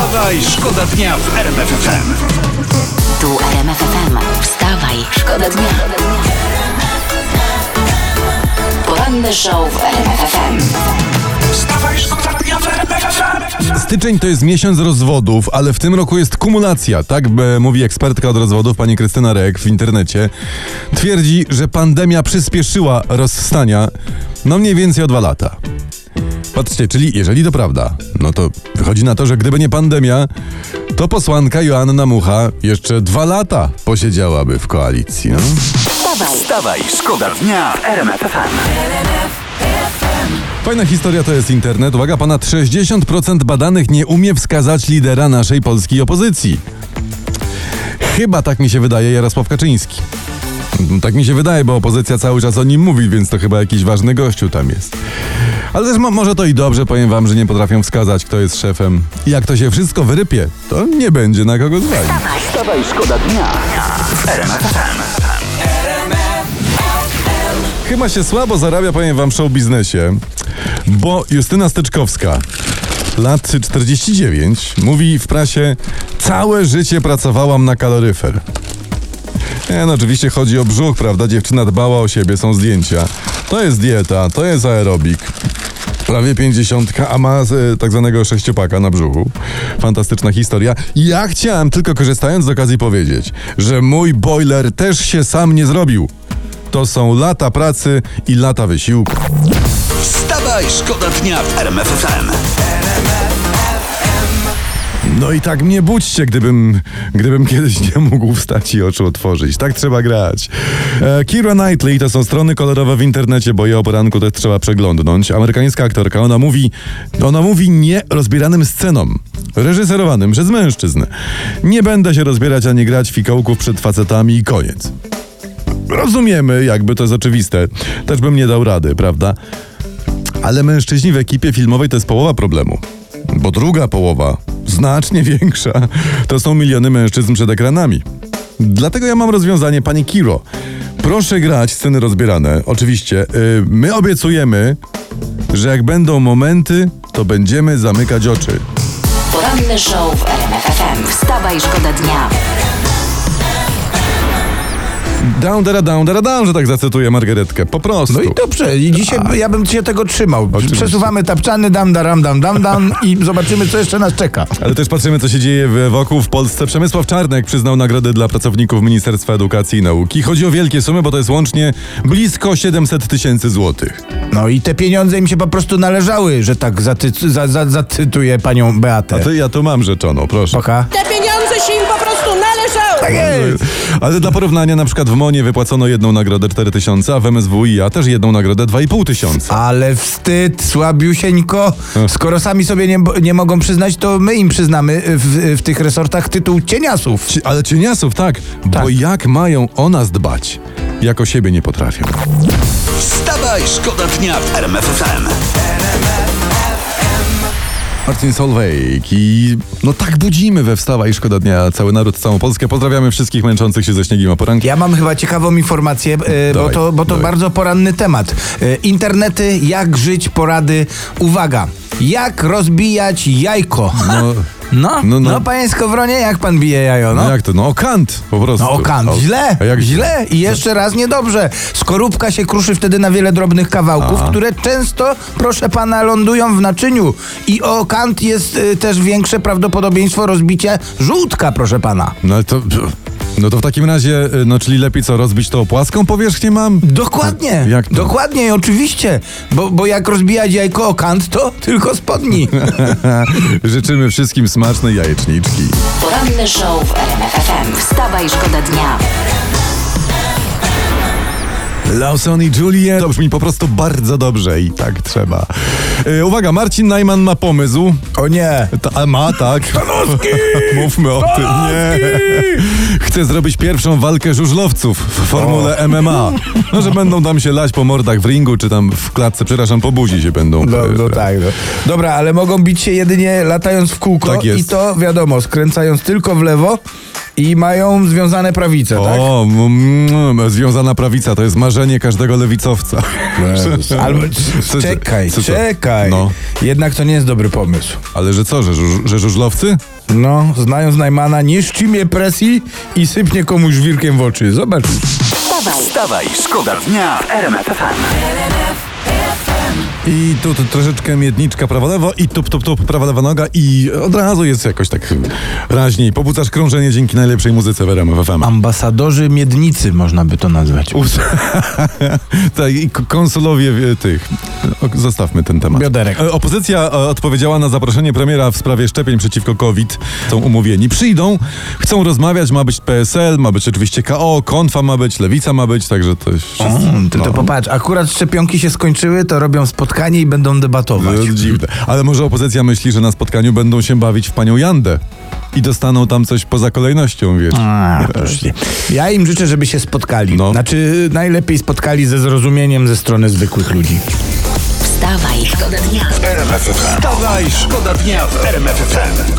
Wstawaj, szkoda dnia w RMF FM. Tu RMF FM. Wstawaj, szkoda dnia. Poranny show w RMF FM. Wstawaj, szkoda dnia w RMF FM. Styczeń to jest miesiąc rozwodów, ale w tym roku jest kumulacja, tak mówi ekspertka od rozwodów, pani Krystyna Rek w internecie. Twierdzi, że pandemia przyspieszyła rozstania, no mniej więcej o dwa lata. Patrzcie, czyli jeżeli to prawda, no to wychodzi na to, że gdyby nie pandemia, to posłanka Joanna Mucha jeszcze dwa lata posiedziałaby w koalicji. No? Wstawaj, Wstawaj, szkoda dnia w RMF. Fajna historia to jest internet. Uwaga, ponad 60% badanych nie umie wskazać lidera naszej polskiej opozycji. Chyba tak mi się wydaje Jarosław Kaczyński. Tak mi się wydaje, bo opozycja cały czas o nim mówi, więc to chyba jakiś ważny gościu tam jest. Ale też mo- może to i dobrze, powiem wam, że nie potrafią wskazać, kto jest szefem. I jak to się wszystko wyrypie, to nie będzie na kogo zwalić. Wstawaj, szkoda dnia. Chyba się słabo zarabia, powiem wam, w show biznesie, bo Justyna Styczkowska, lat 49, mówi w prasie całe życie pracowałam na kaloryfer. Nie, no oczywiście chodzi o brzuch, prawda? Dziewczyna dbała o siebie, są zdjęcia. To jest dieta, to jest aerobik. Prawie pięćdziesiątka, a ma e, tak zwanego sześciopaka na brzuchu. Fantastyczna historia. Ja chciałem tylko korzystając z okazji powiedzieć, że mój boiler też się sam nie zrobił. To są lata pracy i lata wysiłku. Wstawaj, szkoda dnia w RMF FM. No i tak mnie budźcie, gdybym, gdybym kiedyś nie mógł wstać i oczu otworzyć. Tak trzeba grać. E, Kira Knightley to są strony kolorowe w internecie, bo je o poranku też trzeba przeglądnąć. Amerykańska aktorka, ona mówi, ona mówi nie rozbieranym scenom. Reżyserowanym przez mężczyzn. Nie będę się rozbierać ani grać fikołków przed facetami i koniec. Rozumiemy, jakby to jest oczywiste. Też bym nie dał rady, prawda? Ale mężczyźni w ekipie filmowej to jest połowa problemu. Bo druga połowa, znacznie większa, to są miliony mężczyzn przed ekranami. Dlatego ja mam rozwiązanie, pani Kiro. Proszę grać sceny rozbierane. Oczywiście, yy, my obiecujemy, że jak będą momenty, to będziemy zamykać oczy. poranny show w RMF FM. Wstawaj, szkoda dnia. Down, dara, down, dara, down, że tak zacytuję Margaretkę. Po prostu. No i dobrze, i dzisiaj ja bym się tego trzymał. Oczywiście. Przesuwamy tapczany, dam, daram, dam, dam, dam i zobaczymy, co jeszcze nas czeka. Ale też patrzymy, co się dzieje w- wokół w Polsce. Przemysław Czarnek przyznał nagrody dla pracowników Ministerstwa Edukacji i Nauki. Chodzi o wielkie sumy, bo to jest łącznie blisko 700 tysięcy złotych. No i te pieniądze im się po prostu należały, że tak zaty- za, za, zacytuję panią Beatę. A to ja tu mam rzeczoną, proszę. Poka. Te pieniądze Tak jest. Ale dla porównania, na przykład w MONie wypłacono jedną nagrodę 4 tysiące, a w MSWiA też jedną nagrodę 2,5 tysiąca. Ale wstyd, słabiusieńko. Skoro sami sobie nie, nie mogą przyznać, to my im przyznamy w, w tych resortach tytuł cieniasów. Ci- Ale cieniasów, tak, bo Tak. jak mają o nas dbać, jak o siebie nie potrafią. Wstawaj, szkoda dnia w RMF FM. Marcin Solveig i no tak budzimy we Wstawa i Szkoda Dnia cały naród, całą Polskę. Pozdrawiamy wszystkich męczących się ze śniegiem o poranki. Ja mam chyba ciekawą informację, bo Dawaj, to, bo to dawaj. bardzo poranny temat. E, Internety, jak żyć, porady. Uwaga, jak rozbijać jajko. No, No, No, no, no. panie Skowronie, jak pan bije jajo, no? no jak to? No o kant po prostu. No o kant, A- źle, A jak źle i jeszcze raz niedobrze. Skorupka się kruszy wtedy na wiele drobnych kawałków, które często, proszę pana, lądują w naczyniu. I o kant jest y, też większe prawdopodobieństwo rozbicia żółtka, proszę pana. No ale to... No to w takim razie, y, no czyli lepiej co, rozbić to o płaską powierzchnię mam? Dokładnie, Jak to? dokładnie i oczywiście, bo, bo jak rozbijać jajko o kant, to tylko spodni. Życzymy wszystkim smacznej jajeczniczki. Poranny show w RMF FM. Wstawaj, szkoda dnia. Lawson i Juliet. To brzmi po prostu bardzo dobrze i tak trzeba. E, uwaga, Marcin Najman ma pomysł. O nie. Ta, ma, tak. Mówmy o tym. Nie. Chce zrobić pierwszą walkę żużlowców w formule MMA. No, że będą tam się lać po mordach w ringu, czy tam w klatce, przepraszam, po buzi się będą. No, no tak. No. Dobra, ale mogą bić się jedynie latając w kółko Tak jest. i to wiadomo, skręcając tylko w lewo I mają związane prawice, tak? O, mm, związana prawica to jest marzenie każdego lewicowca. Jezus. Albo Co- czekaj, co- co? czekaj. No. Jednak to nie jest dobry pomysł. Ale że co, że, że żużlowcy? No, znając Najmana, nie szczymię presji i sypnie komuś wirkiem w oczy. Zobacz. Wstawaj, Wstawaj, szkoda dnia w RMF FM. I tu, tu troszeczkę miedniczka prawo-lewo i tup, tup, tup, prawa-lewa noga i od razu jest jakoś tak raźniej. Pobudzasz krążenie dzięki najlepszej muzyce w RMF FM. Ambasadorzy miednicy można by to nazwać. Ups. tak, i konsulowie e, tych. Zostawmy ten temat. Bioderek. E, Opozycja e, odpowiedziała na zaproszenie premiera w sprawie szczepień przeciwko COVID. Są umówieni. Przyjdą, chcą rozmawiać, ma być PSL, ma być oczywiście KO, Konfa ma być, Lewica ma być, także to O, wszyscy. ty to no. popatrz, akurat szczepionki się skończyły, to robią spotkanie i będą debatować. To dziwne. Ale może opozycja myśli, że na spotkaniu będą się bawić w panią Jandę i dostaną tam coś poza kolejnością, wiesz. A. Ja im życzę, żeby się spotkali. No. Znaczy, najlepiej spotkali ze zrozumieniem ze strony zwykłych ludzi. wstawaj, szkoda dnia. Wstawaj, szkoda dnia w RMF FM.